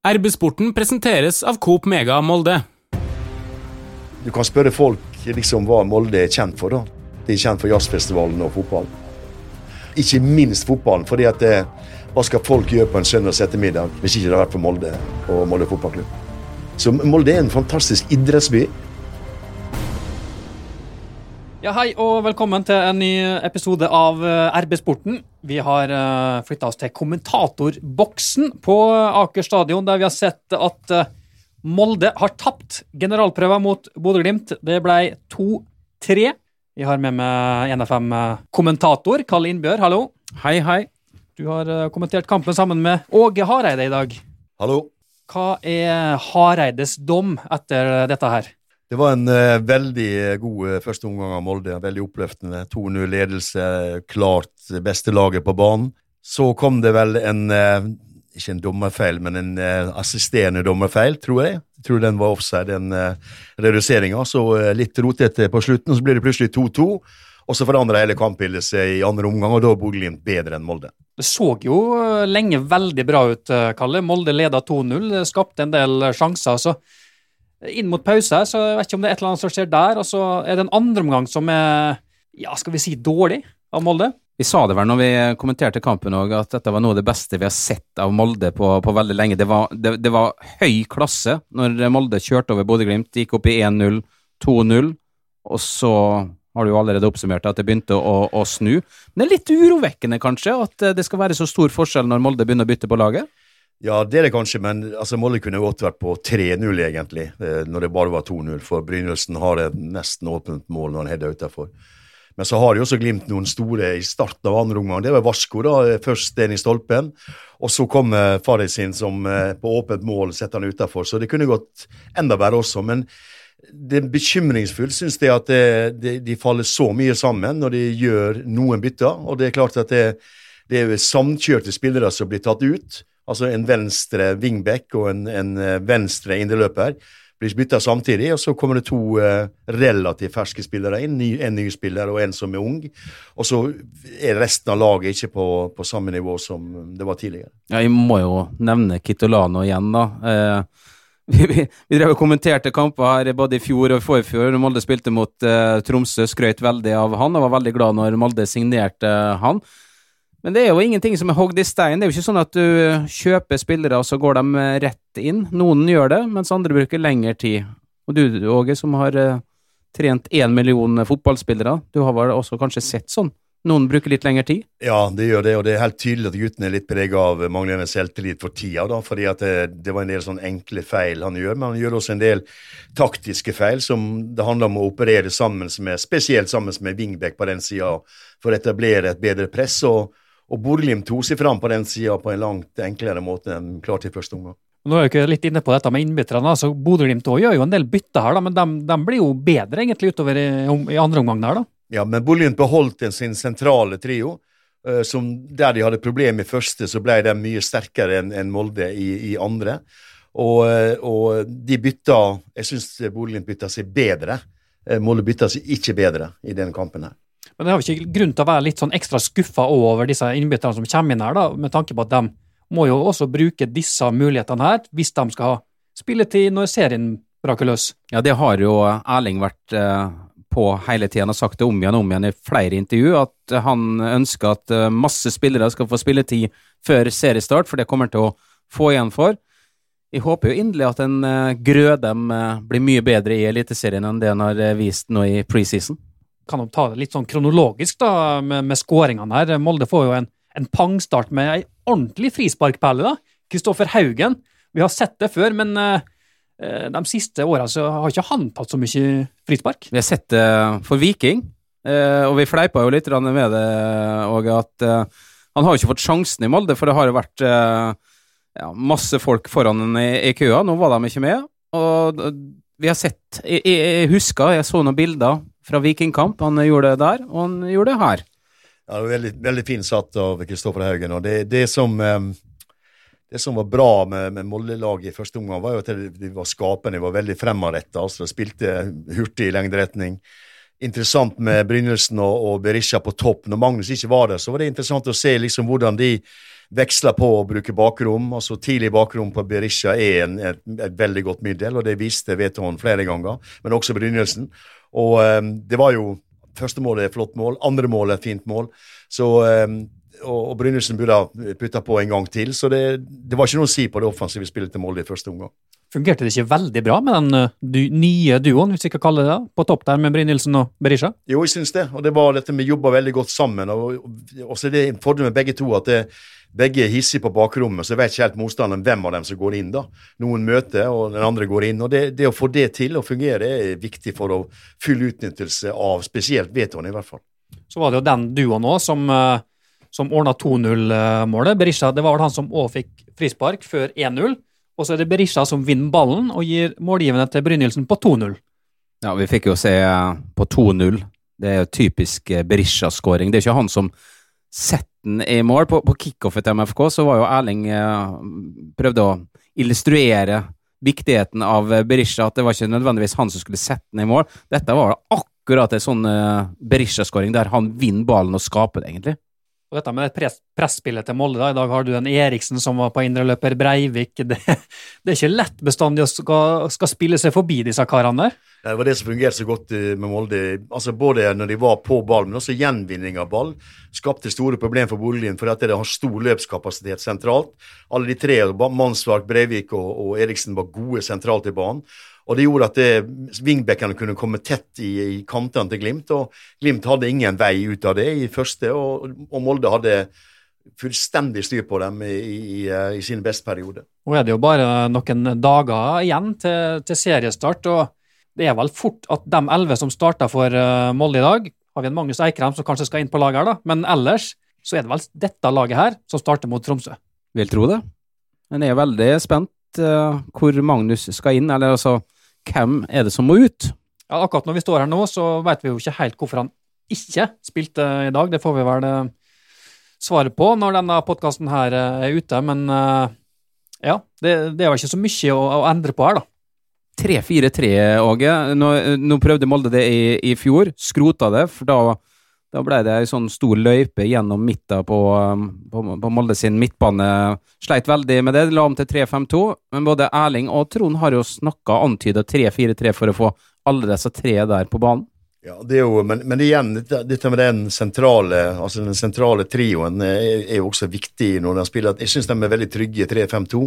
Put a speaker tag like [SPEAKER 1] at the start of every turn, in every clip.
[SPEAKER 1] RB-sporten presenteres av Coop Mega Molde.
[SPEAKER 2] Du kan spørre folk liksom hva Molde er kjent for. da. De er kjent for jazzfestivalen og fotball. Ikke minst fotballen. fordi at det, Hva skal folk gjøre på en søndags ettermiddag hvis ikke det har vært for Molde og Molde fotballklubb? Så Molde er en fantastisk idrettsby.
[SPEAKER 3] Ja, Hei og velkommen til en ny episode av eh, RB-sporten. Vi har uh, flytta oss til kommentatorboksen på Aker stadion, der vi har sett at eh, Molde har tapt generalprøven mot Bodø-Glimt. Det ble 2-3. Vi har med meg NFM-kommentator Kalle Innbjør. Hallo.
[SPEAKER 4] Hei, hei.
[SPEAKER 3] Du har uh, kommentert kampen sammen med Åge Hareide i dag.
[SPEAKER 2] Hallo.
[SPEAKER 3] Hva er Hareides dom etter dette her?
[SPEAKER 2] Det var en uh, veldig god uh, første omgang av Molde. Veldig oppløftende. 2-0-ledelse, klart beste laget på banen. Så kom det vel en uh, ikke en dommerfeil, men en assisterende dommerfeil, tror jeg. Jeg tror den var offside, den reduseringa. Så litt rotete på slutten, så blir det plutselig 2-2. Og så forandra hele kampbildet seg i andre omgang, og da er Bodø-Glimt bedre enn Molde.
[SPEAKER 3] Det så jo lenge veldig bra ut, Kalle. Molde leda 2-0, skapte en del sjanser. så inn mot pause her, så jeg vet ikke om det er et eller annet som skjer der. Og så er det en andre omgang som er, ja, skal vi si, dårlig av Molde.
[SPEAKER 4] Vi sa det vel når vi kommenterte kampen òg, at dette var noe av det beste vi har sett av Molde på, på veldig lenge. Det var, det, det var, høy klasse når Molde kjørte over Bodø-Glimt, gikk opp i 1-0, 2-0, og så har du jo allerede oppsummert at det begynte å, å, snu. Men det er litt urovekkende, kanskje, at det skal være så stor forskjell når Molde begynner å bytte på laget?
[SPEAKER 2] Ja, det er det kanskje, men altså, Molde kunne godt vært på 3-0, egentlig, eh, når det bare var 2-0. For Brynildsen har et nesten åpent mål når han header utafor. Men så har de også Glimt noen store i starten av andre omgang. Det var Varsko, da, først den i stolpen. Og så kom Farid sin som eh, på åpent mål setter han utafor. Så det kunne gått enda verre også. Men det er bekymringsfullt, syns jeg, at det, det, de faller så mye sammen når de gjør noen bytter. Og det er klart at det, det er samkjørte spillere som blir tatt ut. Altså en venstre wingback og en, en eh, venstre indreløper blir bytta samtidig, og så kommer det to uh, relativt ferske spillere inn. En ny spiller og en som er ung. Og så er resten av laget ikke på, på samme nivå som det var tidligere.
[SPEAKER 4] Ja, Jeg må jo nevne Kitolano igjen, da. Eh, vi, vi, vi, drev og kommenterte kamper her både i fjor og forfjor. Molde spilte mot eh, Tromsø, skrøt veldig av han og var veldig glad når Molde signerte han. Men det er jo ingenting som er hogd i stein. Det er jo ikke sånn at du kjøper spillere, og så går de rett inn. Noen gjør det, mens andre bruker lengre tid. Og du, Åge, som har uh, trent én million fotballspillere, du har vel også kanskje sett sånn? Noen bruker litt lengre tid?
[SPEAKER 2] Ja, det gjør det, og det er helt tydelig at gutten er litt prega av manglende selvtillit for tida. da, fordi at det, det, var en del sånne enkle feil han gjør, men han gjør også en del taktiske feil som det handler om å operere sammen med, spesielt sammen med Wingbeck på den sida, for å etablere et bedre press. og og Bodø-Glimt tok seg fram på den sida på en langt enklere måte enn klart i første omgang.
[SPEAKER 3] Nå er ikke litt inne på dette med innbytterne. altså Bodø-Glimt gjør jo en del bytter her, da, men de, de, blir jo bedre egentlig utover i, i andre omgang der, da.
[SPEAKER 2] Ja, men Bodø-Glimt beholdt sin sentrale trio. Uh, som Der de hadde problemer i første, så ble de mye sterkere enn en Molde i, i andre. Og, uh, og, de bytta Jeg syns Bodø-Glimt bytta seg bedre. Uh, Molde bytta seg ikke bedre i denne kampen her.
[SPEAKER 3] Men det har vi ikke grunn til å være litt sånn ekstra skuffa over disse innbytterne som kommer inn her, da, med tanke på at de må jo også bruke disse mulighetene her hvis de skal ha spilletid når serien braker løs.
[SPEAKER 4] Ja, det har jo Erling vært eh, på hele tiden og sagt det om igjen og om igjen i flere intervju, at han ønsker at eh, masse spillere skal få spilletid før seriestart, for det kommer han til å få igjen for. Jeg håper jo inderlig at en eh, Grødem blir mye bedre i Eliteserien enn det han har vist nå i preseason
[SPEAKER 3] kan ta det litt sånn kronologisk da, med, med skåringene her. Molde får jo en, en pangstart med ei ordentlig frisparkperle. da. Kristoffer Haugen. Vi har sett det før, men uh, de siste åra har ikke han tatt så mye frispark.
[SPEAKER 4] Vi har sett det for Viking, uh, og vi fleipa jo litt med det òg, at uh, han har jo ikke fått sjansen i Molde, for det har jo vært ja, masse folk foran i, i køa. Nå var de ikke med. Og vi har sett Jeg, jeg husker, jeg så noen bilder fra Vikingkamp. Han gjorde det der, og han gjorde det her.
[SPEAKER 2] Ja, veldig, veldig fint satt av Kristoffer Haugen. og det, det som... Um det som var bra med, med Molde-laget i første omgang, var jo at de var skapende, de var veldig fremadretta. Altså, spilte hurtig i lengderetning. Interessant med Brynildsen og, og, Berisha på topp. Når Magnus ikke var der, så var det interessant å se liksom hvordan de veksla på å bruke bakrom. altså Tidlig bakrom på Berisha er en, et, et, veldig godt middel, og det viste Veton flere ganger, men også Brynildsen. Og um, det var jo Første målet er flott mål, andre målet er fint mål. Så, um, og, og Brynildsen burde ha putta på en gang til, så det, det var ikke noe å si på det offensive spillet til Molde i første omgang.
[SPEAKER 3] Fungerte det ikke veldig bra med den uh, du, nye duoen, hvis vi kan kalle det det, på topp der med Brynildsen og Berisha?
[SPEAKER 2] Jo, jeg syns det. Og det var dette vi jobba veldig godt sammen. Og, og så er det en fordel med begge to at det, begge er hissige på bakrommet, så vet ikke helt motstanderen hvem av dem som går inn. da. Noen møter, og den andre går inn. og Det, det å få det til å fungere er viktig for å full utnyttelse av spesielt vetoen, i hvert fall.
[SPEAKER 3] Så var det jo den duoen òg som, uh, som ordna 2-0-målet. Berisha det var vel han som òg fikk frispark før 1-0. Og så er det Berisha som vinner ballen og gir målgivende til Brynildsen på 2-0.
[SPEAKER 4] Ja, vi fikk jo se eh, på 2-0. Det er jo typisk eh, Berisha-skåring. Det er ikke han som setter den i mål. På, på kickoffet til MFK så var jo Erling eh, prøvde å illustrere viktigheten av Berisha, at det var ikke nødvendigvis han som skulle sette den i mål. Dette var akkurat en sånn Berisha-skåring der han vinner ballen og skaper det, egentlig.
[SPEAKER 3] Og dette med press, presspillet til Molde, da. i dag har du en Eriksen som var på indreløper, Breivik det, det, er ikke lett bestandig å skal, skal, spille seg forbi disse karene der.
[SPEAKER 2] Det var det som fungerte så godt eh, med Molde. Altså Både når de var på ball, men også gjenvinning av ball. Skapte store problemer for Bodø-Glimt fordi at de har stor løpskapasitet sentralt. Alle de tre, Mannsvark, Breivik og, og Eriksen, var gode sentralt i banen. Og det gjorde at wingbackene kunne komme tett i, i kantene til Glimt. Og Glimt hadde ingen vei ut av det i første, og, og Molde hadde fullstendig styr på dem i, i, i sin bestperiode.
[SPEAKER 3] Nå er det jo bare noen dager igjen til, til, seriestart, og det er vel fort at de elleve som starta for uh, Molde i dag Har vi en Magnus Eikrem som kanskje skal inn på laget her, da, men ellers så er det vel dette laget her som starter mot Tromsø.
[SPEAKER 4] Vil tro det. Men jeg er veldig spent hvor Magnus skal inn. eller altså hvem er det som må ut?
[SPEAKER 3] Ja, akkurat når vi står her nå, så vet vi jo ikke helt hvorfor han ikke spilte i dag. Det får vi vel eh, svaret på når denne podkasten her eh, er ute, men eh, ja, det, det er jo ikke så mye å, å endre på her, da.
[SPEAKER 4] 3-4-3, Åge. Nå, nå, prøvde Molde det i, i fjor. Skrota det, for da da ble det ei sånn stor løype gjennom midten på, um, på, på, Molde sin midtbane. Sleit veldig med det, la om til 3-5-2. Men både Erling og Trond har jo snakka antyda 3-4-3 for å få alle disse tre der på banen.
[SPEAKER 2] Ja, det er jo, Men, men igjen, dette, dette, med den sentrale altså den sentrale trioen er, er jo også viktig når de spiller. Jeg syns de er veldig trygge i 3-5-2.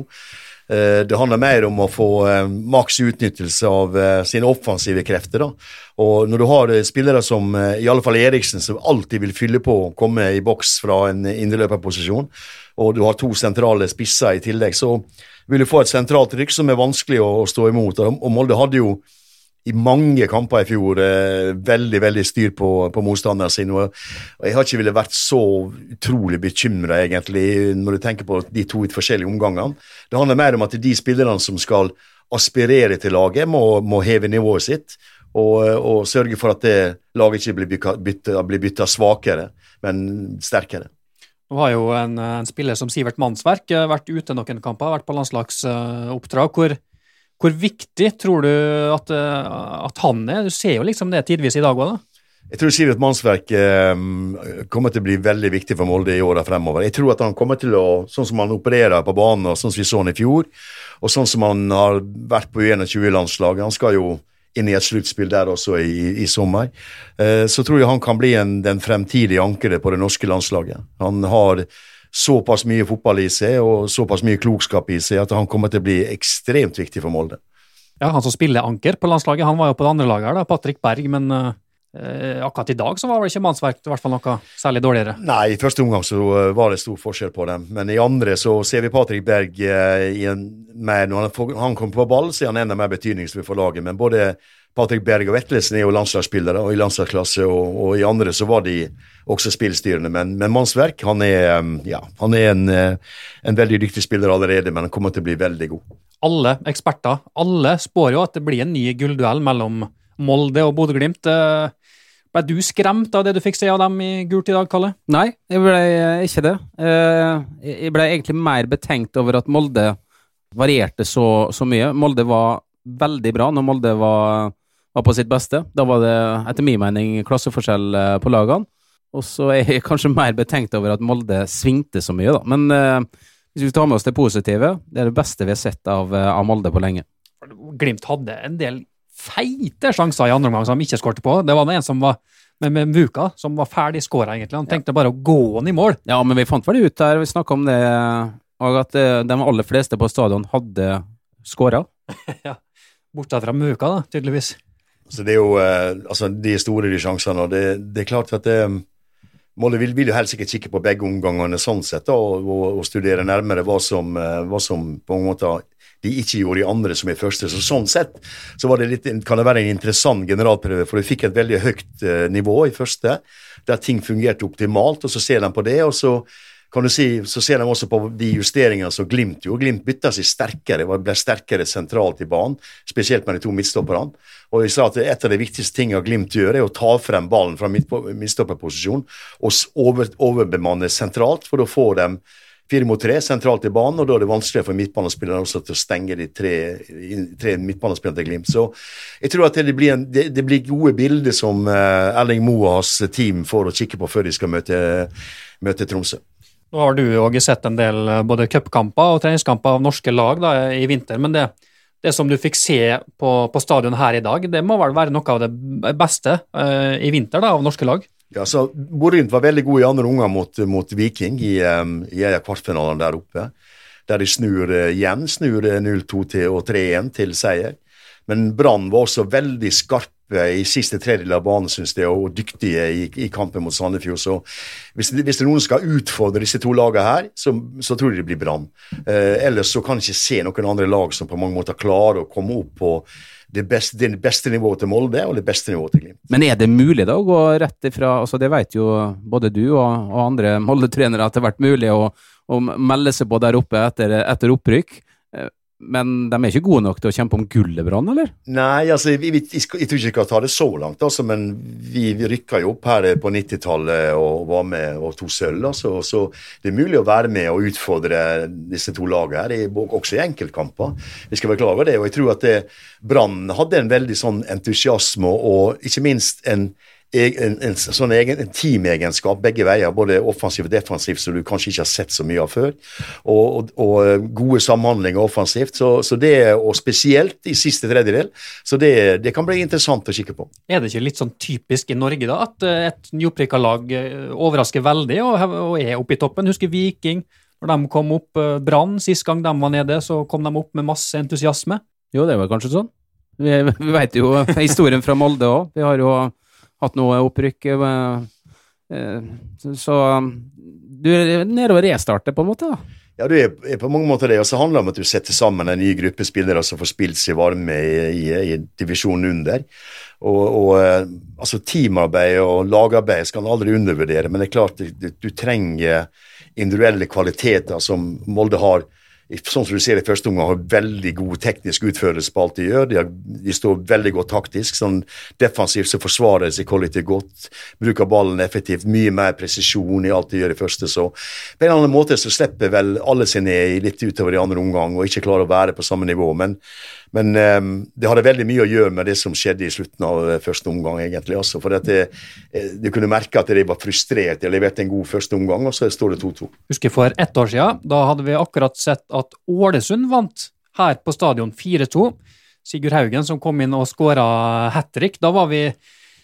[SPEAKER 2] Eh, det handler mer om å få eh, maks utnyttelse av eh, sine offensive krefter. Da. Og når du har spillere som i alle fall Eriksen, som alltid vil fylle på og komme i boks fra en indreløperposisjon, og du har to sentrale spisser i tillegg, så vil du få et sentralt rykk som er vanskelig å, stå imot. Og Molde hadde jo i mange kamper i fjor eh, veldig veldig styr på, på motstanderen sin. Og, og, Jeg har ikke ville vært så utrolig bekymra, egentlig, når du tenker på de to forskjellige omgangene. Det handler mer om at de spillerne som skal aspirere til laget, må, må heve nivået sitt. Og, og, sørge for at det laget ikke blir bytta, svakere, men sterkere.
[SPEAKER 3] Nå har jo en, en, spiller som Sivert Mannsverk eh, vært ute noen kamper, vært på landslagsoppdrag. hvor hvor viktig tror du at, eh, at, han er? Du ser jo liksom det tidvis i dag òg, da.
[SPEAKER 2] Jeg tror Sivert Mannsverk eh, kommer til å bli veldig viktig for Molde i åra fremover. Jeg tror at han kommer til å, sånn som han opererer på banen, og sånn som vi så han i fjor, og sånn som han har vært på U21-landslaget Han skal jo inn i et sluttspill der også i, i sommer. Eh, så tror jeg han kan bli en, den fremtidige ankeret på det norske landslaget. Han har såpass mye fotball i seg og såpass mye klokskap i seg at han kommer til å bli ekstremt viktig for Molde.
[SPEAKER 3] Ja, Han som spiller anker på landslaget, han var jo på det andre laget, her da, Patrick Berg. men... Eh, akkurat i dag så var det ikke mannsverk i hvert fall noe særlig dårligere?
[SPEAKER 2] Nei, i første omgang så eh, var det stor forskjell på dem. Men i andre så ser vi Patrick Berg eh, i en, med, når han, han kommer på ball, så er han enda mer betydningsfull for laget. Men både Patrick Berg og Vetlesen er jo landslagsspillere, og i landslagsklasse, og, og, i andre så var de også spillstyrende. Men, men Mannsverk han er, um, ja, han er en, uh, en, veldig dyktig spiller allerede, men han kommer til å bli veldig god.
[SPEAKER 3] Alle eksperter alle spår jo at det blir en ny gullduell mellom Molde og Bodø-Glimt. Uh, ble du skremt av det du fikk se av dem i gult i dag, Kalle?
[SPEAKER 4] Nei, jeg ble ikke det. Jeg ble egentlig mer betenkt over at Molde varierte så, så mye. Molde var veldig bra når Molde var var på sitt beste. Da var det etter min mening klasseforskjell eh, på lagene. Og så er jeg kanskje mer betenkt over at Molde svingte så mye, da. Men eh, hvis vi tar med oss det positive, det er det beste vi har sett av, eh, av Molde på lenge.
[SPEAKER 3] Glimt hadde en del feite sjanser i andre omgang som de ikke skårte på. Det var en som var med, med Muka, som var ferdig skåra, egentlig. Han tenkte bare å gå han i mål.
[SPEAKER 4] Ja, men vi fant vel ut der, vi snakka om det, og at eh, de aller fleste på stadion hadde skåra.
[SPEAKER 3] Bortsett fra Muka, da, tydeligvis.
[SPEAKER 2] Så det er jo eh, altså de store de sjansene, og det, det er klart at det, Molde vil, vil jo helst ikke kikke på begge omgangene sånn sett, da, og, og, studere nærmere hva som, eh, hva som på en måte de ikke gjorde i andre som i første. Så Sånn sett så var det litt, kan det være en interessant generalprøve, for du fikk et veldig høyt eh, nivå i første, der ting fungerte optimalt, og så ser de på det, og så kan du si, så ser de også på de justeringene som Glimt gjorde. Glimt bytta seg sterkere, ble sterkere sentralt i banen, spesielt med de to midtstopperne. Og jeg sa at Et av de viktigste tingene Glimt gjør, er å ta frem ballen fra midtstopperposisjon og over, overbemanne sentralt, for da får de fire mot tre sentralt i banen, og da er det vanskeligere for midtbanespillerne også til å stenge de tre, tre midtbanespillerne til Glimt. Så jeg tror at det blir, en, det, det blir gode bilder som uh, Erling Moas team får å kikke på før de skal møte, møte Tromsø.
[SPEAKER 3] Nå har du òg sett en del eh, både cupkamper og treningskamper av norske lag da, i vinter, men det, det som du fikk se på, på stadion her i dag, det må vel være noe av det beste uh, i vinter da, av norske lag?
[SPEAKER 2] Ja, så Bodø var veldig god i andre omgang mot, mot, Viking i, um, i kvartfinalen der oppe. Der de snur uh, igjen, snur 0-2 og 3-1 til seier. Men Brann var også veldig skarpe i siste tredjedel av banen, syns jeg, og dyktige i, i, kampen mot Sandefjord. Så hvis, hvis noen skal utfordre disse to lagene her, så, så tror jeg det blir Brann. Eh, ellers så kan jeg ikke se noen andre lag som på mange måter klarer å komme opp på det beste, det beste, nivået til Molde og det beste nivået til Glimt.
[SPEAKER 4] Men er det mulig da å gå rett ifra altså Det vet jo både du og, og andre Molde-trenere at det har vært mulig å, å, melde seg på der oppe etter, etter opprykk. Eh, men de er ikke gode nok til å kjempe om gullet, Brann, eller?
[SPEAKER 2] Nei, altså, jeg, jeg, jeg, tror ikke jeg kan ta det så langt, altså, men vi, vi rykka jo opp her på 90-tallet og var med og tok sølv. Altså, så det er mulig å være med og utfordre disse to lagene her, også i enkeltkamper. Vi skal over det. Og jeg tror at Brann hadde en veldig sånn entusiasme og ikke minst en en, en, sånn egen, en teamegenskap begge veier, både offensivt og defensivt, som du kanskje ikke har sett så mye av før. Og, og, og eh, gode samhandlinger offensivt. Så, så, det, og spesielt i siste tredjedel. Så det, det, kan bli interessant å kikke på.
[SPEAKER 3] Er det ikke litt sånn typisk i Norge, da, at eh, et nyopprykka lag eh, overrasker veldig og, og er oppe i toppen? Husker Viking, når de kom opp. Brann, sist gang de var nede, så kom de opp med masse entusiasme.
[SPEAKER 4] Jo, det var kanskje sånn. Vi, vi vet jo historien fra Molde òg. Vi har jo hatt noe opprykk. opprykket, eh, så um, du er nede og restarter, på en måte? da?
[SPEAKER 2] Ja, du er, på mange måter det. Og så handler det om at du setter sammen en ny gruppe spillere som får spilt seg varme i, i, i divisjonen under. Og, og, eh, altså Teamarbeid og lagarbeid skal en aldri undervurdere, men det er klart du, du trenger individuelle kvaliteter som Molde har sånn som du ser i første omgang, har veldig god teknisk utførelse på alt de gjør. De, har, de står veldig godt taktisk. sånn Defensivt så forsvarer de seg kollektivt godt. Bruker ballen effektivt. Mye mer presisjon i alt de gjør i første. Så på en annen måte så slipper vel alle seg ned litt utover i andre omgang og ikke klarer å være på samme nivå. Men men um, det hadde veldig mye å gjøre med det som skjedde i slutten av uh, første omgang. egentlig også, for det, uh, Du kunne merke at de var frustrert. De leverte en god første omgang, og så står det 2-2.
[SPEAKER 3] Husker For ett år siden da hadde vi akkurat sett at Ålesund vant her på stadion 4-2. Sigurd Haugen som kom inn og skåra hat trick. Da var vi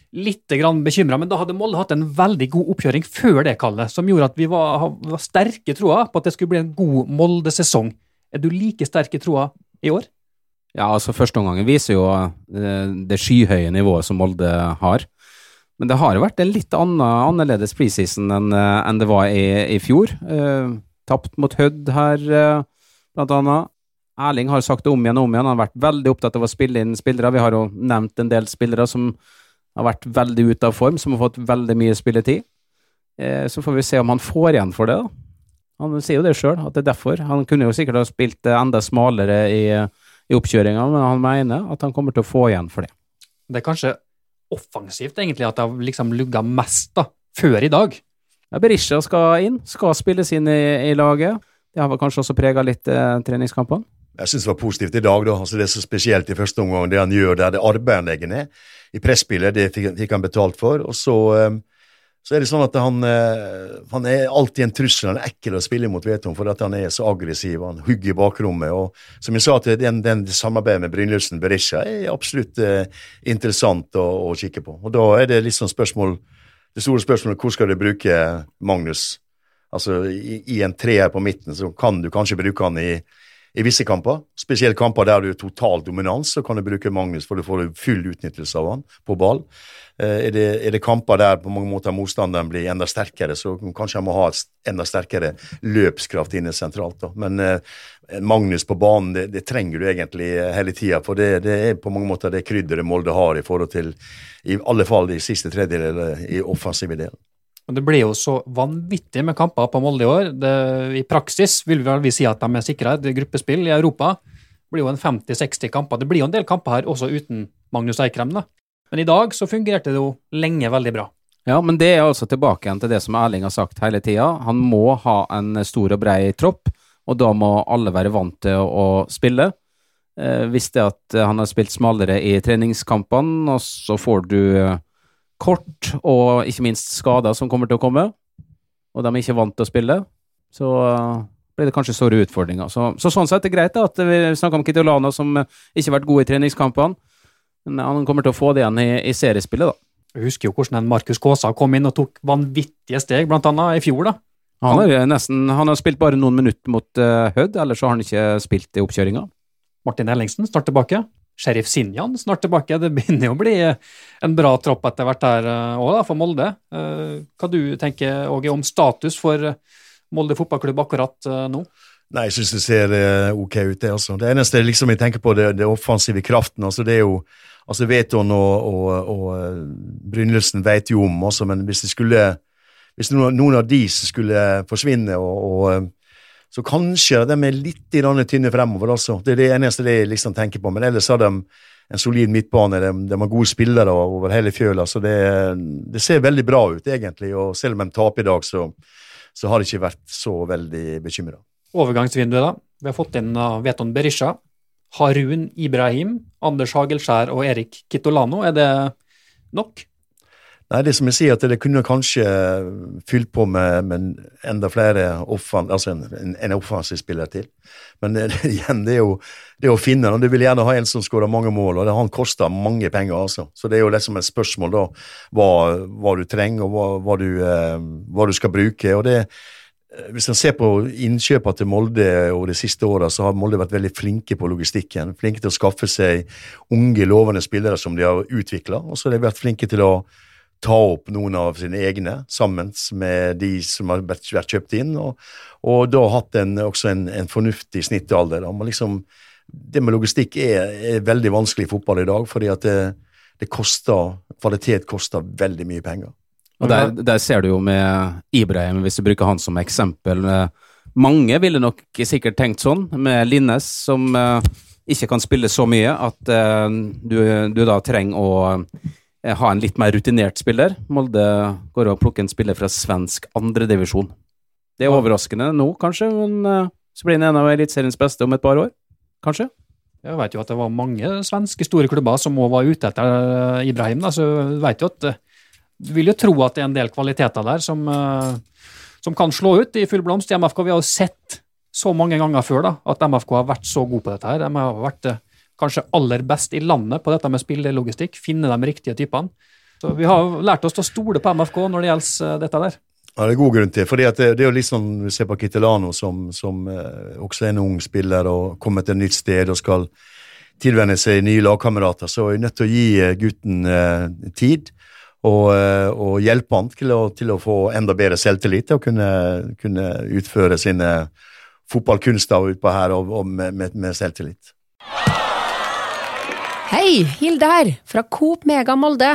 [SPEAKER 3] litt bekymra, men da hadde Molde hatt en veldig god oppkjøring før det kallet, som gjorde at vi var, var sterke troa på at det skulle bli en god Molde-sesong. Er du like sterk i troa i år?
[SPEAKER 4] Ja, altså Førsteomgangen viser jo det, eh, skyhøye nivået som Molde har. Men det har jo vært en litt annen, annerledes preseason enn enn det var i, i fjor. Eh, tapt mot Hødd her, eh, blant annet. Erling har sagt det om igjen og om igjen. Han har vært veldig opptatt av å spille inn spillere. Vi har jo nevnt en del spillere som har vært veldig ute av form, som har fått veldig mye spilletid. Eh, så får vi se om han får igjen for det. da. Han sier jo det sjøl, at det er derfor. Han kunne jo sikkert ha spilt enda smalere i i oppkjøringa, men han mener at han kommer til å få igjen for det.
[SPEAKER 3] Det er kanskje offensivt, egentlig, at det har liksom lugga mest da, før i dag.
[SPEAKER 4] Ja, Berisha skal inn, skal spilles inn i, i laget. Det har vel kanskje også prega litt eh, treningskampene?
[SPEAKER 2] Jeg syns det var positivt i dag. da, altså Det er så spesielt i første omgang, det han gjør der, det arbeidet han legger ned. I presspillet, det fikk, fikk, han betalt for. Og så, um, så er det sånn at han, eh, han er alltid en trussel. Han er ekkel å spille mot Veton fordi at han er så aggressiv. Han hugger i bakrommet. og Som jeg sa, at den, den samarbeidet med Brynildsen Berisha er absolutt eh, interessant å, å, kikke på. Og Da er det litt sånn spørsmål Det store spørsmålet hvor skal du bruke Magnus? Altså i, i en treer på midten så kan du kanskje bruke han i i visse kamper, spesielt kamper der du er total dominans, så kan du bruke Magnus, for du får full utnyttelse av han på ball. Eh, er det, er det, kamper der på mange måter motstanderen blir enda sterkere, så kanskje han må ha enda sterkere løpskraft inne sentralt. Da. Men eh, Magnus på banen, det, det, trenger du egentlig hele tida. For det, det, er på mange måter det krydderet Molde har i forhold til i alle fall de siste tredjedeler i offensive delen.
[SPEAKER 3] Og Det ble jo så vanvittig med kamper på Molde i år. Det, I praksis vil vi, vel si at de er sikra et gruppespill i Europa. Det blir jo en 50-60 kamper. Det blir jo en del kamper her også uten Magnus Eikrem. da. Men i dag så fungerte det jo lenge veldig bra.
[SPEAKER 4] Ja, men det er altså tilbake igjen til det som Erling har sagt hele tida. Han må ha en stor og brei tropp, og da må alle være vant til å, spille. Eh, hvis det at han har spilt smalere i treningskampene, og så får du kort og ikke minst skader som kommer til å komme, og de er ikke vant til å spille, så uh, blir det kanskje store utfordringer. Så, så, sånn sett er det greit da, at vi snakker om Kitolano som ikke har vært god i treningskampene, men han kommer til å få det igjen i, i seriespillet, da.
[SPEAKER 3] Jeg husker jo hvordan Markus Kaasa kom inn og tok vanvittige steg, blant annet i fjor, da.
[SPEAKER 4] Han har, nesten, han har spilt bare noen minutter mot uh, Hødd, ellers har han ikke spilt i oppkjøringa.
[SPEAKER 3] Martin Ellingsen snart tilbake. Sheriff Sinjan snart tilbake. Det begynner jo å bli en bra tropp etter hvert her òg, eh, for Molde. Eh, hva du tenker Åge, om status for Molde fotballklubb akkurat eh, nå?
[SPEAKER 2] Nei, jeg syns det ser ok ut, det. altså. Det eneste liksom jeg tenker på, det, det offensive kraften. altså Det er jo altså Veton og, og, og Brynildsen vet jo om, også, men hvis det skulle hvis noen av de skulle forsvinne og, og så kanskje de er litt tynne fremover, altså. Det er det eneste jeg liksom tenker på. Men ellers har de en solid midtbane. De, de har gode spillere over hele fjøla, så det, det, ser veldig bra ut, egentlig. Og selv om de taper i dag, så, så har de ikke vært så veldig bekymra.
[SPEAKER 3] Overgangsvinduet, da. Vi har fått inn uh, Veton Berisha, Harun Ibrahim, Anders Hagelskjær og Erik Kitolano. Er det nok?
[SPEAKER 2] Nei, det som jeg sier, at det kunne kanskje fylt på med, med enda flere offan, altså en, en offensiv spiller til. Men det, igjen, det er jo det å finne Du vil gjerne ha en som skårer mange mål, og det, han koster mange penger. altså. Så det er jo liksom et spørsmål da, hva, hva du trenger, og hva, hva, du, eh, hva, du, skal bruke. og det hvis man ser på innkjøpene til Molde over de siste åra, så har Molde vært veldig flinke på logistikken. Flinke til å skaffe seg unge, lovende spillere som de har utvikla. Og så har de vært flinke til å ta opp noen av sine egne sammen med de som har vært, kjøpt inn, og, og da hatt en, også en, en fornuftig snittalder. Liksom, det med logistikk er, er, veldig vanskelig i fotball i dag, fordi at det, det koster, kvalitet koster veldig mye penger.
[SPEAKER 4] Og der, der, ser du jo med Ibrahim, hvis du bruker han som eksempel. Mange ville nok sikkert tenkt sånn, med Linnes som uh, ikke kan spille så mye at uh, du, du, da trenger å Eh, ha en litt mer rutinert spiller. Molde går og plukker en spiller fra svensk andredivisjon. Det er overraskende nå, kanskje, men uh, så blir han en av Eliteseriens beste om et par år. Kanskje.
[SPEAKER 3] Jeg vet jo at det var mange svenske store klubber som òg var ute etter uh, Ibrahim. Da, så jeg vet jo at Du vil jo tro at det er en del kvaliteter der som, som kan slå ut i full blomst i MFK. Vi har jo sett så mange ganger før da, at MFK har vært så gode på dette. her. De har vært kanskje aller best i landet på dette med spillelogistikk. Finne de riktige typene. Så Vi har lært oss å stole på MFK når det gjelder eh, dette der.
[SPEAKER 2] Ja, Det er god grunn til. fordi det, det, er jo litt sånn, Vi ser på Kittelano, som, som eh, også er en ung spiller og kommer til et nytt sted og skal tilvenne seg nye lagkamerater. Så er vi nødt til å gi eh, gutten eh, tid og, eh, og, hjelpe han til å, til å, få enda bedre selvtillit til å kunne, kunne utføre sine fotballkunster utpå her og, og med, med, med selvtillit.
[SPEAKER 5] Hei, Hilde her, fra Coop Mega Molde.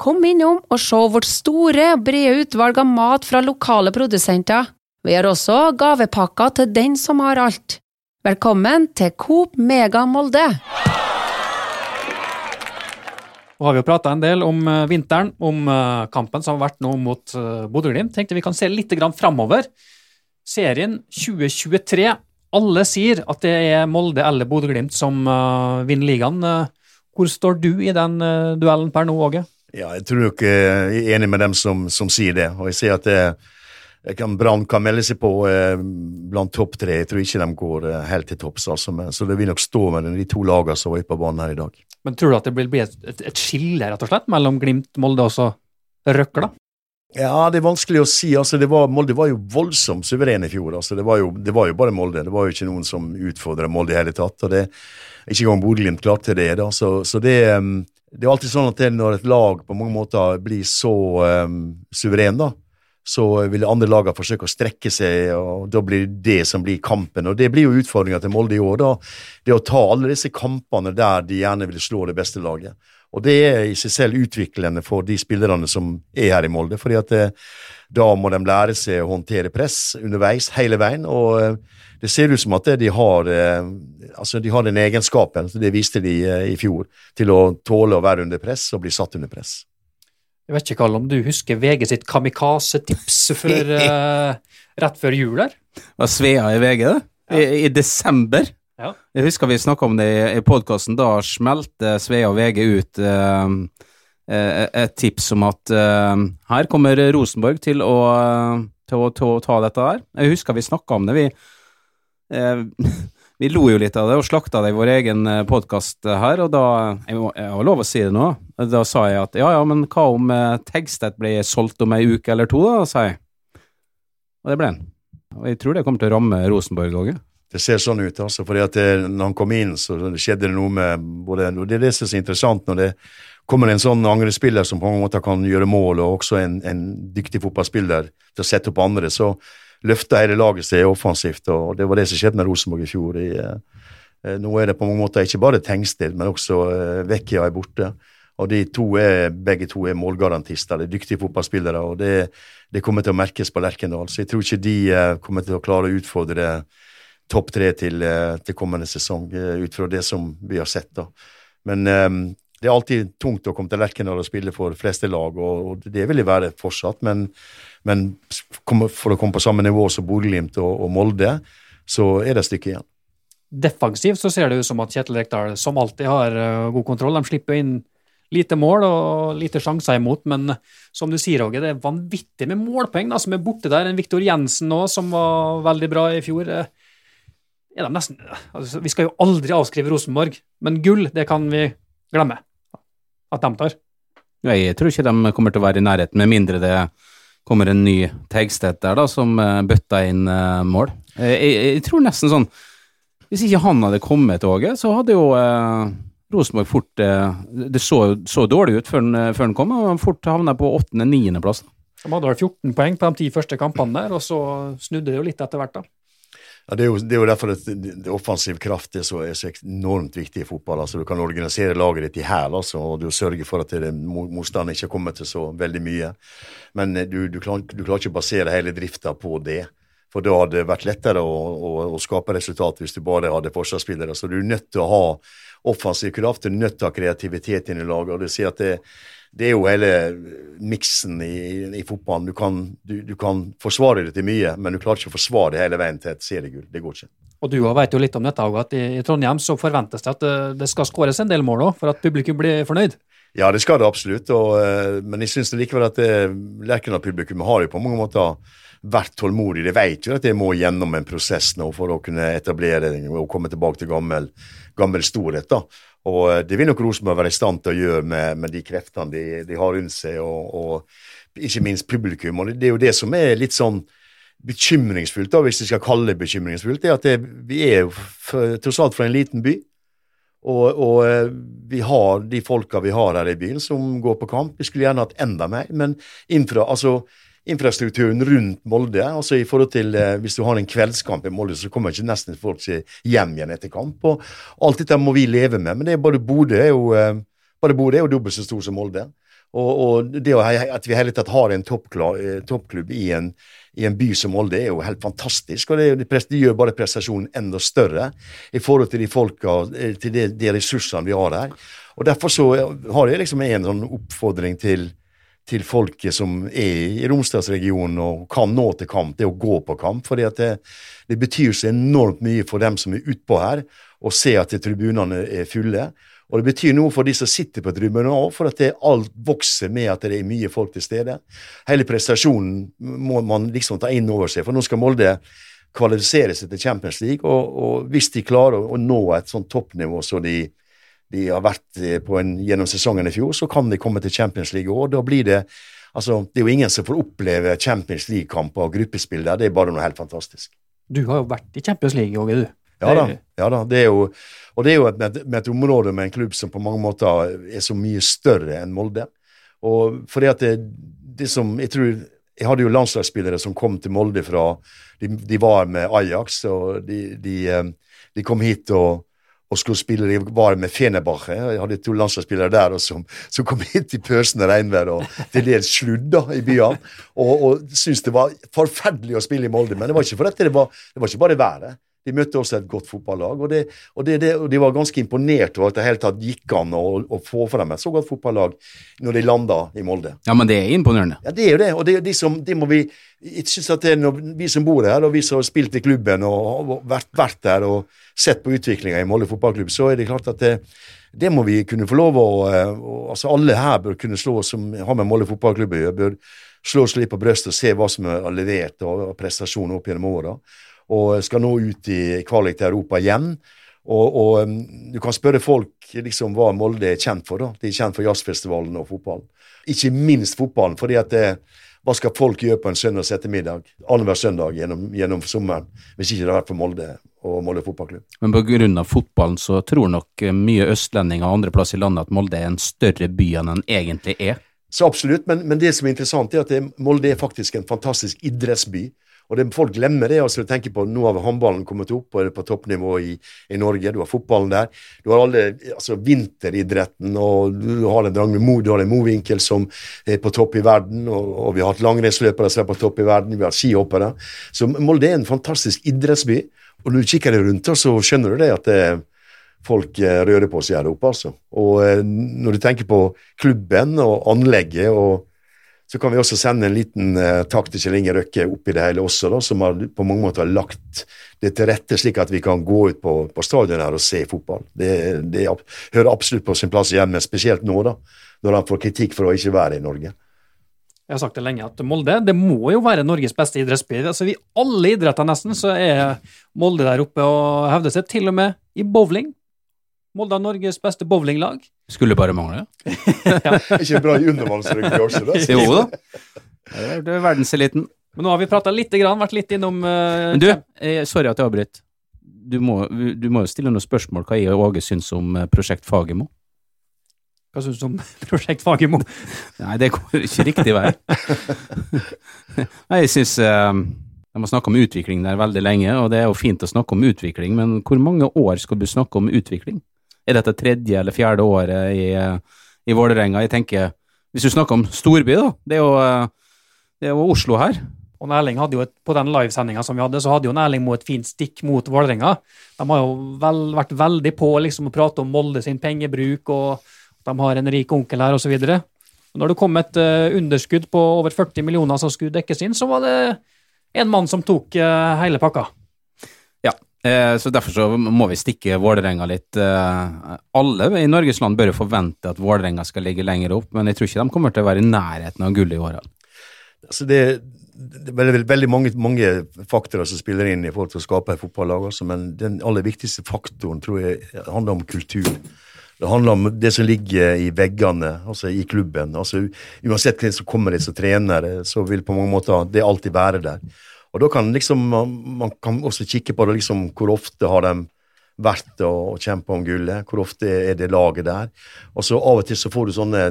[SPEAKER 5] Kom innom og se vårt store og brede utvalg av mat fra lokale produsenter. Vi har også gavepakker til den som har alt. Velkommen til Coop Mega Molde.
[SPEAKER 3] Vi har vi jo prata en del om eh, vinteren, om eh, kampen som har vært nå mot eh, Bodø-Glimt. Tenkte vi kan se litt framover. Serien 2023. Alle sier at det er Molde eller Bodø-Glimt som vinner ligaen. Hvor står du i den uh, duellen per nå, Åge?
[SPEAKER 2] Ja, jeg tror nok eh, jeg er enig med dem som, som sier det. Og jeg ser at det, kan, Brann kan melde seg på eh, blant topp tre. Jeg tror ikke de går eh, helt til topps. Altså, så det vil nok stå mellom de to lagene som var på banen her i dag.
[SPEAKER 3] Men tror du at det vil bli et, et, et skille rett og slett mellom Glimt, Molde og så Røkla?
[SPEAKER 2] Ja, det er vanskelig å si. altså var, Molde var jo voldsomt suveren i fjor. altså det var, jo, det var jo bare Molde. Det var jo ikke noen som utfordra Molde i hele tatt. og det Ikke engang Bodø-Glimt klarte det. da, Så, så det, um, det er alltid sånn at når et lag på mange måter blir så um, suveren, da, så vil andre lagene forsøke å strekke seg, og da blir det det som blir kampen. Og Det blir jo utfordringa til Molde i år. da, Det å ta alle disse kampene der de gjerne vil slå det beste laget. Og det er i seg selv utviklende for de spillerne som er her i Molde. fordi at eh, da må de lære seg å håndtere press underveis hele veien. og eh, det ser ut som at de har, eh, altså de har den egenskapen, det viste de i fjor, til å tåle å være under press og bli satt under press.
[SPEAKER 3] Jeg vet ikke, Karl, om du husker VG sitt kamikaze-tips rett før jul der?
[SPEAKER 4] Var Svea i VG, det? I, I, desember?
[SPEAKER 3] Ja.
[SPEAKER 4] Jeg husker vi snakka om det i, i podkasten. Da smelte Svea og VG ut eh, et tips om at eh, her kommer Rosenborg til å, til å, til å ta dette her. Jeg husker vi snakka om det. Vi, vi lo jo litt av det og slakta det i vår egen podkast her, og da Jeg, må, jeg har lov å si det nå. Da sa jeg at ja, ja, men hva om Tegstedt blir solgt om ei uke eller to, da, sa jeg. Og det ble han. Og jeg tror det kommer til å ramme Rosenborg-laget.
[SPEAKER 2] Det ser sånn ut, altså. fordi at det, når han kom inn, så skjedde det noe med både og Det er det som er så interessant når det kommer en sånn angrespiller som på mange måter kan gjøre mål, og også en, en dyktig fotballspiller til å sette opp andre, så løfter hele laget seg offensivt. og Det var det som skjedde med Rosenborg i fjor. I, eh, nå er det på mange måter ikke bare Tengsted, men også eh, Vecchia er borte. Og de to er, begge to er målgarantister. De er dyktige fotballspillere. og det, det kommer til å merkes på Lerkendal. Så jeg tror ikke de eh, kommer til å klare å utfordre topp tre til, eh, til, kommende sesong, eh, ut fra det som vi har sett. da. Men um, det er alltid tungt å komme til Lerkendal og spille for fleste lag, og, og det vil det være fortsatt. Men, men for å komme på samme nivå som Bodø-Glimt og, og, Molde, så er det et stykke igjen.
[SPEAKER 3] Defensivt så ser det ut som at Kjetil Rekdal som alltid har uh, god kontroll. De slipper inn lite mål og lite sjanser imot, men som du sier, Åge, det er vanvittig med målpoeng som er borte der. En Viktor Jensen nå, som var veldig bra i fjor. Uh, er de nesten altså, Vi skal jo aldri avskrive Rosenborg, men gull, det kan vi glemme at de tar.
[SPEAKER 4] Jeg tror ikke de kommer til å være i nærheten, med mindre det kommer en ny Tegstedt der da, som uh, bøtta inn uh, mål. Jeg, jeg, jeg, tror nesten sånn Hvis ikke han hadde kommet, Åge, så hadde jo eh, Rosenborg fort Det så, så dårlig ut før han, før han kom, og han fort havna på åttende-niendeplass.
[SPEAKER 3] De hadde vel 14 poeng på de ti første kampene der, og så snudde det jo litt etter hvert, da.
[SPEAKER 2] Ja, det, er jo, det er jo derfor det, det offensiv kraft er så, er så, enormt viktig i fotball. altså Du kan organisere laget ditt i hæl altså, og du sørger for at motstanderen ikke kommer til så veldig mye. Men eh, du, du, klarer, du klarer ikke å basere hele drifta på det. For da hadde det vært lettere å, å, å skape resultat hvis du bare hadde forsvarsspillere. Så du er nødt til å ha offensiv kraft, du er nødt til å ha kreativitet inn i laget. og du sier at det, det er jo hele miksen i, i, fotballen. Du kan, du, du kan, forsvare det til mye, men du klarer ikke å forsvare det hele veien til et seriegull. Det går ikke.
[SPEAKER 3] Og Du vet jo litt om dette, at i, Trondheim så forventes det at det, det skal skåres en del mål òg, for at publikum blir fornøyd?
[SPEAKER 2] Ja, det skal det absolutt. Og, eh, men jeg syns likevel at Lerkendal-publikummet har jo på mange måter vært tålmodig. De vet jo at de må gjennom en prosess nå for å kunne etablere og komme tilbake til gammel, gammel storhet. da. Og eh, det vil nok Rosenborg være i stand til å gjøre med, med de kreftene de, de, har rundt seg, og, og, ikke minst publikum. Og det er jo det som er litt sånn bekymringsfullt, da, hvis vi skal kalle det bekymringsfullt, er at det, vi er tross alt fra en liten by. Og, og, eh, vi har de folka vi har her i byen som går på kamp. Vi skulle gjerne hatt enda mer, men infra, altså infrastrukturen rundt Molde. altså i forhold til eh, Hvis du har en kveldskamp i Molde, så kommer ikke nesten folk seg hjem igjen etter kamp. og Alt dette må vi leve med. Men det er bare Bodø er jo eh, bare Bodø er jo dobbelt så stor som Molde. Og, og det at vi hele tatt har en eh, toppklubb i en, i en, by som Molde, er jo helt fantastisk. og det, det, gjør bare prestasjonen enda større i forhold til de folka, eh, til de, de ressursene vi har her. Og Derfor så har jeg liksom en sånn oppfordring til til folket som er i Romsdalsregionen og kan nå til kamp, det å gå på kamp. For det, det betyr så enormt mye for dem som er utpå her, å se at tribunene er fulle. Og det betyr noe for de som sitter på tribunene òg, for at alt vokser med at det er mye folk til stede. Hele prestasjonen må man liksom ta inn over seg, for nå skal Molde kvalifisere seg til Champions League. Og, og hvis de klarer å, nå et sånt toppnivå så de, de har vært på en, gjennom sesongen i fjor, så kan de komme til Champions League òg. Da blir det Altså, det er jo ingen som får oppleve Champions League-kamper og gruppespill der. Det er bare noe helt fantastisk.
[SPEAKER 3] Du har jo vært i Champions League, Åge, du.
[SPEAKER 2] Ja da. ja da, det er jo, Og det er jo et, med, med et område med en klubb som på mange måter er så mye større enn Molde. Og fordi at det, det som Jeg tror jeg hadde jo landslagsspillere som kom til Molde fra De, de var med Ajax, og de, de, eh, de kom hit og og skulle spille de var med Fenebache. Jeg hadde to landslagsspillere der også, som, som kom hit i pøsende regnvær og til dels sludda i byene. Og, og syntes det var forferdelig å spille i Molde. Men det var ikke det var, det var ikke bare været. De møtte også et godt fotballag, og, det, og, det, og de var ganske imponert over at det hele tatt gikk an å, å få frem et så godt fotballag når de landa i Molde.
[SPEAKER 4] Ja, men det er imponerende.
[SPEAKER 2] Ja, det er jo det. Og det, de som, det må vi jeg synes at det er når vi som bor her, og vi som har spilt i klubben og har vært, vært der og sett på utviklinga i Molde fotballklubb, så er det klart at det, det må vi kunne få lov å altså Alle her bør kunne slå oss som har med Molde fotballklubb å gjøre, bør slå oss litt på brystet og se hva som er levert og, og prestasjoner opp gjennom åra og skal nå ut i kvalik til Europa igjen. Og, og, um, du kan spørre folk liksom hva Molde er kjent for. da. De er kjent for jazzfestivalen og fotballen. Ikke minst fotballen. fordi at det, hva skal folk gjøre på en søndags ettermiddag annenhver søndag gjennom, gjennom, sommeren hvis ikke det har vært for Molde og Molde fotballklubb?
[SPEAKER 4] Men pga. fotballen så tror nok mye østlendinger og andre plass i landet at Molde er en større by enn den egentlig er?
[SPEAKER 2] Så absolutt, men, men det som er interessant, er at det, Molde er faktisk en fantastisk idrettsby. Og det, Folk glemmer det. altså tenker på Nå har håndballen kommet opp og er på toppnivå i, i, Norge. Du har fotballen der. Du har alle, altså vinteridretten, og du har en drang med Mo, du har en Movinkel som er på topp i verden. Og, og vi har hatt langrennsløpere som er på topp i verden. Vi har skihoppere. Så Molde er en fantastisk idrettsby. Og når du kikker deg rundt, så skjønner du det at det, folk eh, rører på seg her oppe. altså. Og eh, når du tenker på klubben og anlegget og så kan vi også sende en liten uh, takk til Kjell Inge Røkke oppi det hele også, da, som har på mange måter lagt det til rette slik at vi kan gå ut på, på stadion her og se fotball. Det, det, hører absolutt på sin plass hjemme, spesielt nå, da, når han får kritikk for å ikke være i Norge.
[SPEAKER 3] Jeg har sagt det lenge, at Molde det må jo være Norges beste idrettsby. Altså, I alle idretter nesten så er Molde der oppe og hevder seg, til og med i bowling. Molde har Norges beste bowlinglag.
[SPEAKER 4] Skulle bare mangle.
[SPEAKER 2] ja. Ikke bra i undervannsrugby også, da.
[SPEAKER 4] jo da. Det er verdenseliten.
[SPEAKER 3] Men nå har vi prata litt, grann, vært litt innom uh,
[SPEAKER 4] Men du, eh, sorry at jeg avbryter. Du må, du må jo stille noen spørsmål hva jeg og Åge syns om uh, Prosjekt Fagermo.
[SPEAKER 3] Hva syns du om Prosjekt Fagermo?
[SPEAKER 4] Nei, det går ikke riktig vei. Nei, jeg syns uh, de har snakka om utvikling der veldig lenge, og det er jo fint å snakke om utvikling, men hvor mange år skal du snakke om utvikling? Er dette tredje eller fjerde året i, i Vålerenga? Jeg tenker, hvis du snakker om storby, da. Det er jo, det er jo Oslo her.
[SPEAKER 3] Og Erling hadde jo et, På den livesendinga som vi hadde, så hadde jo Erling et fint stikk mot Vålerenga. De har jo vel, vært veldig på liksom, å prate om Molde sin pengebruk, og de har en rik onkel her, osv. Når det kom et uh, underskudd på over 40 millioner som skulle dekkes inn, så var det en mann som tok uh, hele pakka.
[SPEAKER 4] Eh, så Derfor så må vi stikke Vålerenga litt. Eh, alle i Norges land bør forvente at Vålerenga skal ligge lenger opp, men jeg tror ikke de kommer til å være i nærheten av gullet i år.
[SPEAKER 2] Altså det, det, er veldig, mange, mange, faktorer som spiller inn i forhold til å skape et fotballag, også, men den aller viktigste faktoren tror jeg handler om kultur. Det handler om det som ligger i veggene, altså i klubben. Altså, uansett hvem som kommer dit som trener, så vil på mange måter det alltid være der. Og da kan liksom, man kan også kikke på det, liksom, hvor ofte har de vært og kjempa om gullet, hvor ofte er det laget der. Og så av og til så får du sånne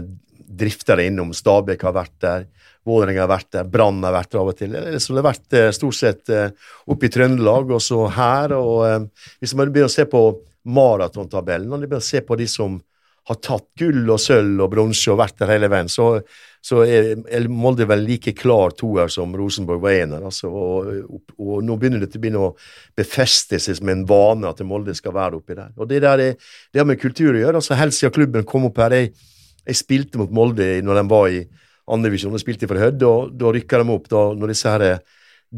[SPEAKER 2] driftere innom. Stabæk har vært der, Vålerenga har vært der, Brann har vært der av og til. Så det har vært eh, stort sett eh, oppe i Trøndelag og så her. og eh, Hvis man begynner å se på maratontabellen, og begynner å se på de som har tatt gull og sølv og bronse og vært der hele veien, så, så er Molde vel like klar toer som Rosenborg var ener. Altså, og, og, og, nå begynner det å begynne å befeste seg som en vane at Molde skal være oppi der. Og Det der er, det har med kultur å gjøre. altså Helt siden klubben kom opp her jeg, jeg spilte mot Molde når de var i andredivisjon. og spilte for Hødd, og da rykka de opp da når disse her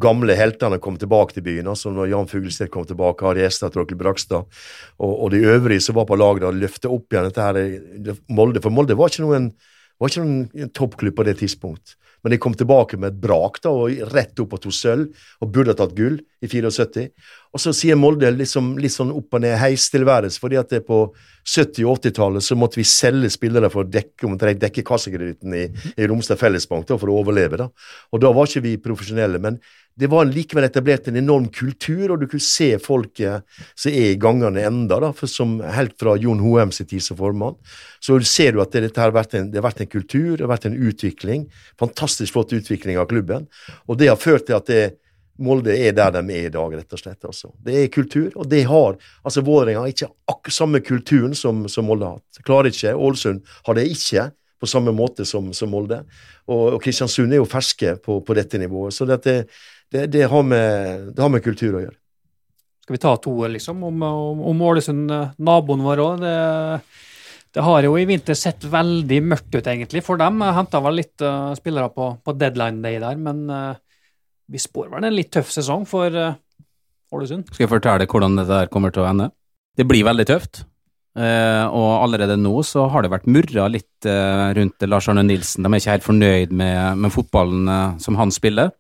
[SPEAKER 2] gamle heltene kom tilbake til byen. altså Når Jan Fuglestedt kom tilbake, Ari Estad, Torkel Brakstad og, og, de øvrige som var på laget, løfte opp igjen dette her Molde. For Molde var ikke noen, var ikke noen toppklubb på det tidspunkt. Men de kom tilbake med et brak da, og rett opp og tok sølv, og burde ha tatt gull i 74. Og så sier Molde liksom, litt sånn opp og ned heistilværelse, fordi at det på 70- og 80-tallet så måtte vi selge spillere for å dekke, dekke kassekreditten i, i Romsdal Fellesbank da, for å overleve. da. Og da var ikke vi profesjonelle. men det var likevel etablert en enorm kultur, og du kunne se folket som er i gangene enda, da, som helt fra Jon Hoem sin tid som formann. Så ser du at dette har vært en, det har vært en kultur, det har vært en utvikling. Fantastisk flott utvikling av klubben. Og det har ført til at det, Molde er der de er i dag, rett og slett. Altså. Det er kultur, og det har altså Vålerenga har ikke akkurat samme kulturen som, som Molde har hatt. Klarer ikke. Ålesund har det ikke på samme måte som, som Molde. Og, og Kristiansund er jo ferske på, på dette nivået. så dette det, det, har med, det, har med, kultur å gjøre.
[SPEAKER 3] Skal vi ta to, liksom, om, om, om Ålesund, eh, naboen vår òg? Det, det, har jo i vinter sett veldig mørkt ut, egentlig, for dem. Henta vel litt uh, spillere på, på, deadline day der, men uh, vi spår vel en litt tøff sesong for uh, Ålesund.
[SPEAKER 4] Skal jeg fortelle hvordan dette der kommer til å ende? Det blir veldig tøft. Uh, og allerede nå så har det vært murra litt uh, rundt Lars Arne Nilsen. De er ikke helt fornøyd med, med fotballen uh, som han spiller.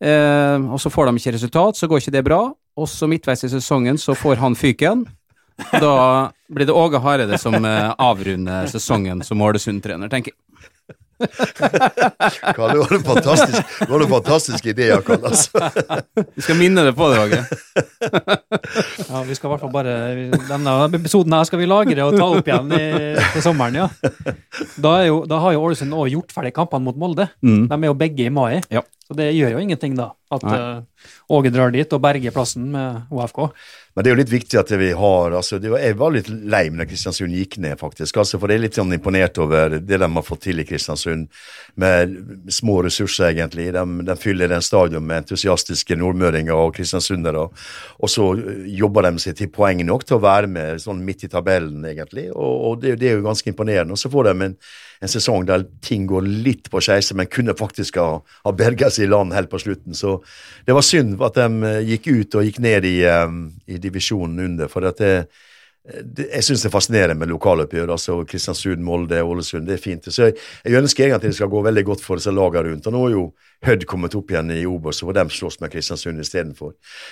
[SPEAKER 4] Eh, og så får de ikke resultat, så går ikke det bra. Og så midtveis i sesongen så får han fyken. Da blir det Åge Hareide som eh, avrunder sesongen som Ålesund-trener, tenker jeg.
[SPEAKER 2] Karl, du har en fantastisk, du har en fantastisk idé, Karl. Altså.
[SPEAKER 4] Vi skal minne deg på det, Åge.
[SPEAKER 3] ja, vi skal i hvert fall bare Denne episoden her skal vi lagre og ta opp igjen i, til sommeren, ja. Da, jo, da har jo Ålesund òg gjort ferdig kampene mot Molde. Mm. De er jo begge i mai. Ja. Så det gjør jo ingenting, da, at uh, Åge drar dit og berger plassen med OFK.
[SPEAKER 2] Men det er jo litt viktig at vi har altså, var, Jeg var litt lei når Kristiansund gikk ned, faktisk. Altså, for jeg er litt sånn imponert over det de har fått til i Kristiansund, med små ressurser, egentlig. De, de fyller den stadion med entusiastiske nordmøringer og kristiansundere. Og så jobber de seg til poeng nok til å være med sånn midt i tabellen, egentlig. Og, og det, det, er jo ganske imponerende. Og så får de en en sesong der ting går litt på skeise, men kunne faktisk ha, ha berga seg i land helt på slutten. Så det var synd at de eh, gikk ut og gikk ned i, um, i divisjonen under. for at det, det, jeg syns det er fascinerende med lokaloppgjør. altså Kristiansund, Molde, Ålesund. Det er fint. Så jeg, jeg ønsker egentlig det skal gå veldig godt for disse lagene rundt. og Nå er jo Hødd kommet opp igjen i Obos, og de slåss med Kristiansund istedenfor.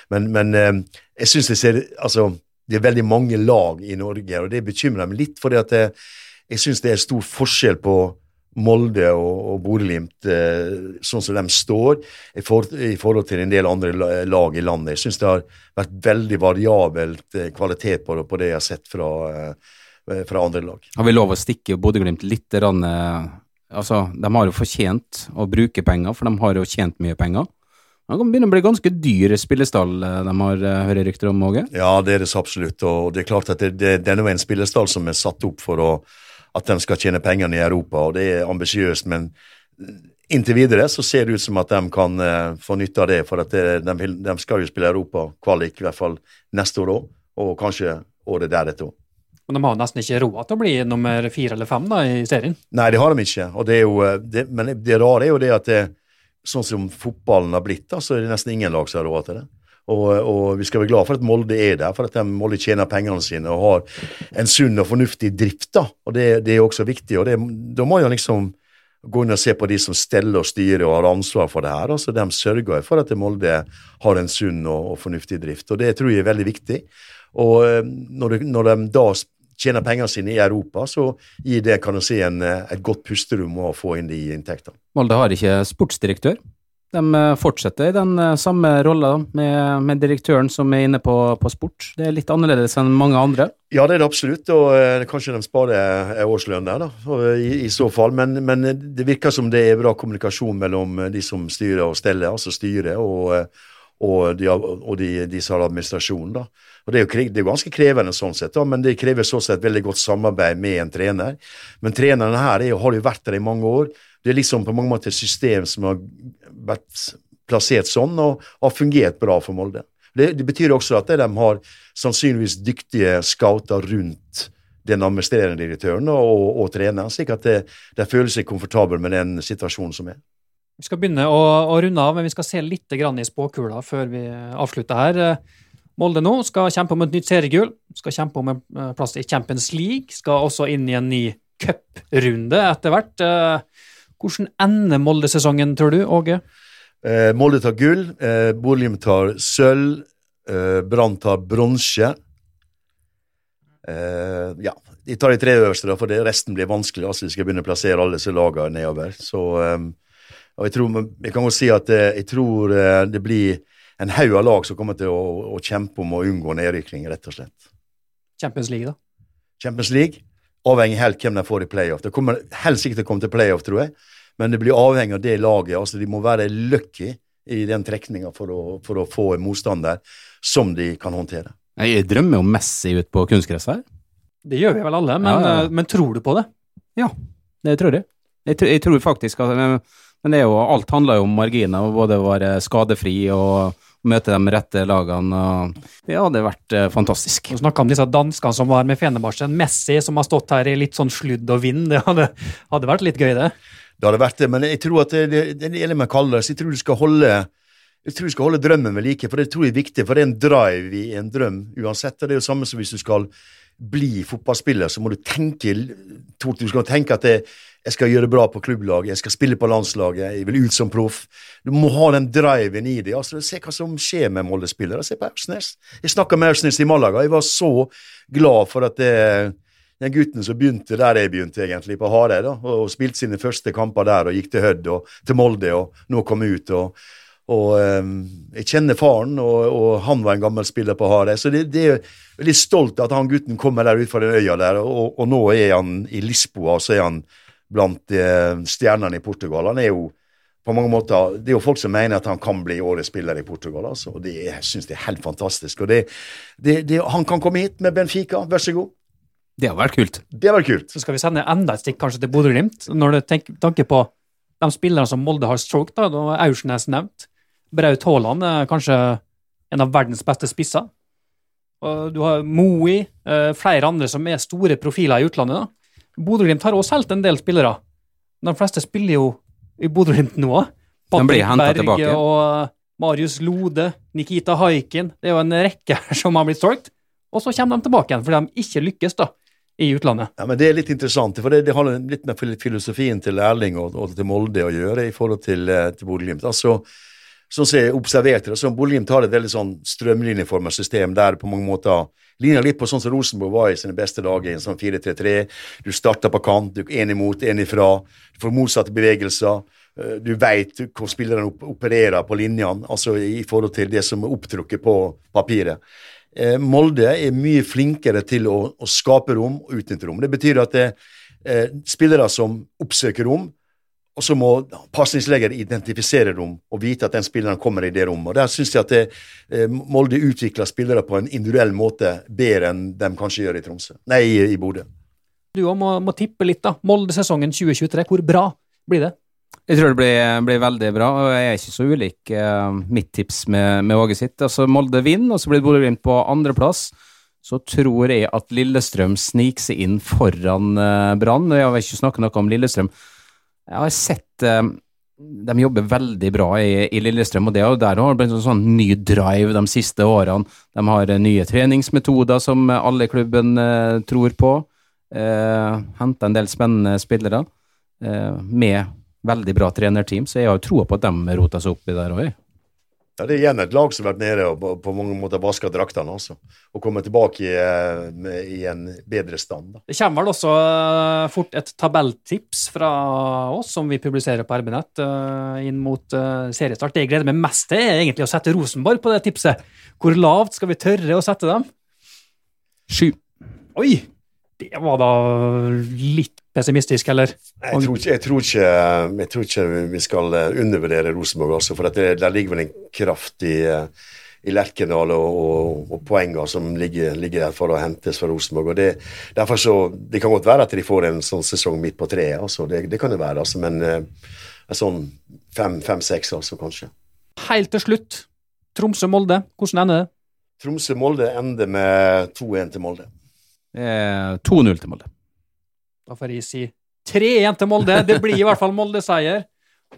[SPEAKER 2] Men, men jeg syns det ser altså, det er veldig mange lag i Norge, og det bekymrer meg litt. fordi at det, jeg syns det er stor forskjell på Molde og, og Bodø-Glimt, eh, sånn som de står, i, for, i, forhold til en del andre lag i landet. Jeg syns det har vært veldig variabelt eh, kvalitet på det, på det jeg har sett fra, eh, fra andre lag.
[SPEAKER 4] Har vi lov å stikke Bodø-Glimt litt rann, altså, De har jo fortjent å bruke penger, for de har jo tjent mye penger. Det kan begynne å bli ganske dyr spillestall de har hørt rykter om, Åge?
[SPEAKER 2] Ja, det er det så absolutt. Og det er klart at det, det, det er en spillestall som er satt opp for å at de skal tjene pengene i Europa, og det er ambisiøst. Men inntil videre så ser det ut som at de kan uh, få nytte av det, for at det, de, vil, de, skal jo spille Europa-kvalik i hvert fall neste år òg, og kanskje året deretter òg.
[SPEAKER 3] Men de har nesten ikke råd til å bli nummer fire eller fem da, i serien?
[SPEAKER 2] Nei, det har de ikke. det jo, eh, det, Men det rare er jo det at det, sånn som fotballen har blitt, da, så er det nesten ingen lag som har råd til det. Og, og, vi skal være glad for at Molde er der, for at de Molde tjener pengene sine og har en sunn og fornuftig drift. da, og Det, det er også viktig. og det, Da må jo liksom gå inn og se på de som steller og styrer og har ansvar for det her. altså De sørger for at Molde har en sunn og, og fornuftig drift. og Det tror jeg er veldig viktig. Og eh, når, det, når de da tjener pengene sine i Europa, så gir det kan du si, en, et godt pusterom å få inn de inntektene.
[SPEAKER 4] Molde har ikke sportsdirektør? De eh, fortsetter i den eh, samme rolla med, med, direktøren som er inne på, på, sport. Det er litt annerledes enn mange andre?
[SPEAKER 2] Ja, det er det absolutt, og eh, kanskje de sparer årslønn der, da, i, i, så fall. Men, men, det virker som det er bra kommunikasjon mellom de som styrer og steller, altså styret, og, og, de, og de, de som har administrasjonen. da. Og det er, jo, det er ganske krevende sånn sett, da, men det krever så sett veldig godt samarbeid med en trener. Men treneren her er, har jo vært der i mange år. Det er liksom på mange måter et system som har vært plassert sånn og har fungert bra for Molde. Det, det betyr også at de har sannsynligvis dyktige scouter rundt den administrerende direktøren og, og, og treneren, slik at de føler seg komfortable med den situasjonen som er.
[SPEAKER 3] Vi skal begynne å, å runde av, men vi skal se litt i spåkula før vi avslutter her. Eh, Molde nå skal kjempe om et nytt seriegull, skal kjempe om en eh, plass i Champions League, skal også inn i en ny cuprunde etter hvert. Hvordan ender Molde-sesongen, tror du, Åge?
[SPEAKER 2] Eh, Molde tar gull, eh, Borlim tar sølv, eh, Brann tar bronse. Eh, ja, de tar de tre øverste, da, for det, resten blir vanskelig. altså De skal begynne å plassere alle disse lagene nedover. Så eh, og jeg, tror, jeg kan godt si at eh, jeg tror eh, det blir en haug av lag som kommer til å, å kjempe om å unngå nedrykning, rett og slett.
[SPEAKER 3] Champions League, da?
[SPEAKER 2] Champions League, avhengig helt hvem de får i playoff. Det kommer helst ikke til å komme til playoff, tror jeg, men det blir avhengig av det laget. altså De må være lucky i den trekninga for, for å få en motstander som de kan håndtere.
[SPEAKER 4] Jeg drømmer om Messi ut på kunstgress her.
[SPEAKER 3] Det gjør vi vel alle, men,
[SPEAKER 4] Ja, ja.
[SPEAKER 3] eh, men tror du på det?
[SPEAKER 4] Ja, Det tror jeg. Jeg, tr jeg tror faktisk at Men men det er jo, alt handler jo om marginer, både å være skadefri og møte de rette lagene. Og det hadde vært eh, fantastisk.
[SPEAKER 3] Du snakka om disse danskene som var med Fenebarsen. Messi som har stått her i litt sånn sludd og vind. Det hadde, hadde vært litt gøy, det.
[SPEAKER 2] Det hadde vært det, men jeg tror at det, det, det gjelder med Kalles. Jeg tror du skal holde jeg tror du skal holde drømmen ved like, for det tror jeg er viktig. For det er en drive i en drøm uansett. Det er jo samme som hvis du skal bli fotballspiller, så må du tenke du skal tenke at det, jeg skal gjøre det bra på klubblaget, jeg skal spille på landslaget, jeg vil ut som proff. Du må ha den driven i deg. altså Se hva som skjer med Molde-spillere. Se på Aursnes. Jeg snakka med Aursnes i Malaga. Jeg var så glad for at det den gutten som begynte der jeg begynte, egentlig, på Hareid, og, og spilte sine første kamper der, og gikk til Hødd og til Molde, og nå kom ut. og, og um, Jeg kjenner faren, og, og han var en gammel spiller på Hareid. Så det, det er veldig stolt at han gutten kommer der ut fra den øya der, og, og nå er han i Lisboa, og så er han blant eh, stjernene i Portugal. Han er jo på mange måter, Det er jo folk som mener at han kan bli årets spiller i Portugal. altså, og det, Jeg syns det er helt fantastisk. og det, det, det, Han kan komme hit med Benfica, vær så god.
[SPEAKER 4] Det hadde vært kult.
[SPEAKER 2] Det vært kult.
[SPEAKER 3] Så skal vi sende enda et stikk kanskje til Bodø-Glimt. Når du tenker tanke på de spillerne som Molde har stroke, da, da Aursnes nevnt. Braut Haaland er kanskje en av verdens beste spisser. Og du har Moi, eh, flere andre som er store profiler i utlandet. da. Bodø-Glimt har også solgt en del spillere. De fleste spiller jo i Bodø-Glimt nå
[SPEAKER 4] Patrick Berg tilbake.
[SPEAKER 3] og Marius Lode, Nikita Haikin. Det er jo en rekke som har blitt solgt. Og så kommer de tilbake igjen fordi de ikke lykkes da, i utlandet.
[SPEAKER 2] Ja, men Det er litt interessant, for det, det har litt med filosofien til Erling og, og til Molde å gjøre i forhold til, eh, til Bodø-Glimt. Altså, sånn som jeg observerte det, så Bodø-Glimt har et veldig sånn strømlinjeformet system der på mange måter ligner litt på sånn som Rosenborg var i sine beste dager, i en sånn 4-3-3. Du starter på kant, du er én imot, én ifra. Du får motsatte bevegelser. Eh, Du veit hvor spillerne op opererer på linjene, altså i forhold til det som er opptrukket på papiret. Eh, Molde er mye flinkere til å, å skape rom og utnytte rom. Det betyr at det er spillere som oppsøker rom, og så må pasningsleger identifisere rom og vite at den spilleren kommer i det rommet. Og Der syns jeg at det, eh, Molde utvikler spillere på en individuell måte bedre enn de kanskje gjør i Tromsø. Nei, i, i Bodø.
[SPEAKER 3] Du òg må, må tippe litt, da. Molde-sesongen 2023, hvor bra blir det?
[SPEAKER 4] Jeg tror det blir, blir veldig bra, og jeg er ikke så ulik eh, mitt tips med, med Åge sitt. Altså Molde vinner, og så blir Bodø-Glimt på andreplass. Så tror jeg at Lillestrøm sniker seg inn foran eh, Brann. Jeg har ikke snakket noe om Lillestrøm. Jeg har sett eh, de jobber veldig bra i, i Lillestrøm, og det er jo der har blitt en sånn ny drive de siste årene. De har eh, nye treningsmetoder som alle i klubben eh, tror på. Eh, Henta en del spennende spillere eh, med veldig bra trenerteam, så jeg har jo troa på at de roter seg opp i der òg.
[SPEAKER 2] Ja, Det er igjen et lag som har vært nede og på, mange måter vaska draktene, altså. Og kommer tilbake i, eh, i en bedre stand. da.
[SPEAKER 3] Det kommer vel også eh, fort et tabelltips fra oss som vi publiserer på RB-nett eh, inn mot seriestart. Det jeg gleder meg mest til, er egentlig å sette Rosenborg på det tipset. Hvor lavt skal vi tørre å sette dem?
[SPEAKER 4] Sju.
[SPEAKER 3] Oi! Det var da litt pessimistisk, eller?
[SPEAKER 2] Jeg tror, ikke, jeg, tror ikke, jeg tror ikke vi skal eh, undervurdere Rosenborg, altså, for det, der ligger vel en kraft i, eh, i Lerkendal og, og, og poenger som ligger, ligger der for å hentes fra Rosenborg. og det, derfor så, Det kan godt være at de får en sånn sesong midt på treet, altså, det, det kan det være, altså, men eh, sånn fem-seks, altså, kanskje.
[SPEAKER 3] Helt til slutt, Tromsø-Molde, hvordan ender det?
[SPEAKER 2] Tromsø-Molde ender med 2-1 til Molde.
[SPEAKER 4] Eh, 2-0 til Molde.
[SPEAKER 3] Da får jeg si 3-1 til Molde. Det blir i hvert fall Molde-seier.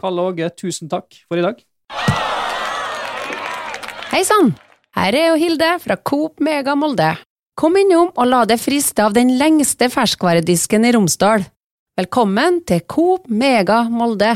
[SPEAKER 3] Kalle Åge, tusen takk for i dag.
[SPEAKER 5] Hei sann! Her er jo Hilde fra Coop Mega Molde. Kom innom og la deg friste av den lengste ferskvaredisken i Romsdal. Velkommen til Coop Mega Molde.